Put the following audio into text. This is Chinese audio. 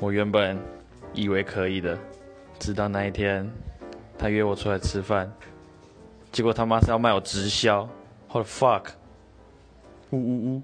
我原本以为可以的，直到那一天，他约我出来吃饭，结果他妈是要卖我直销，what fuck！呜呜呜！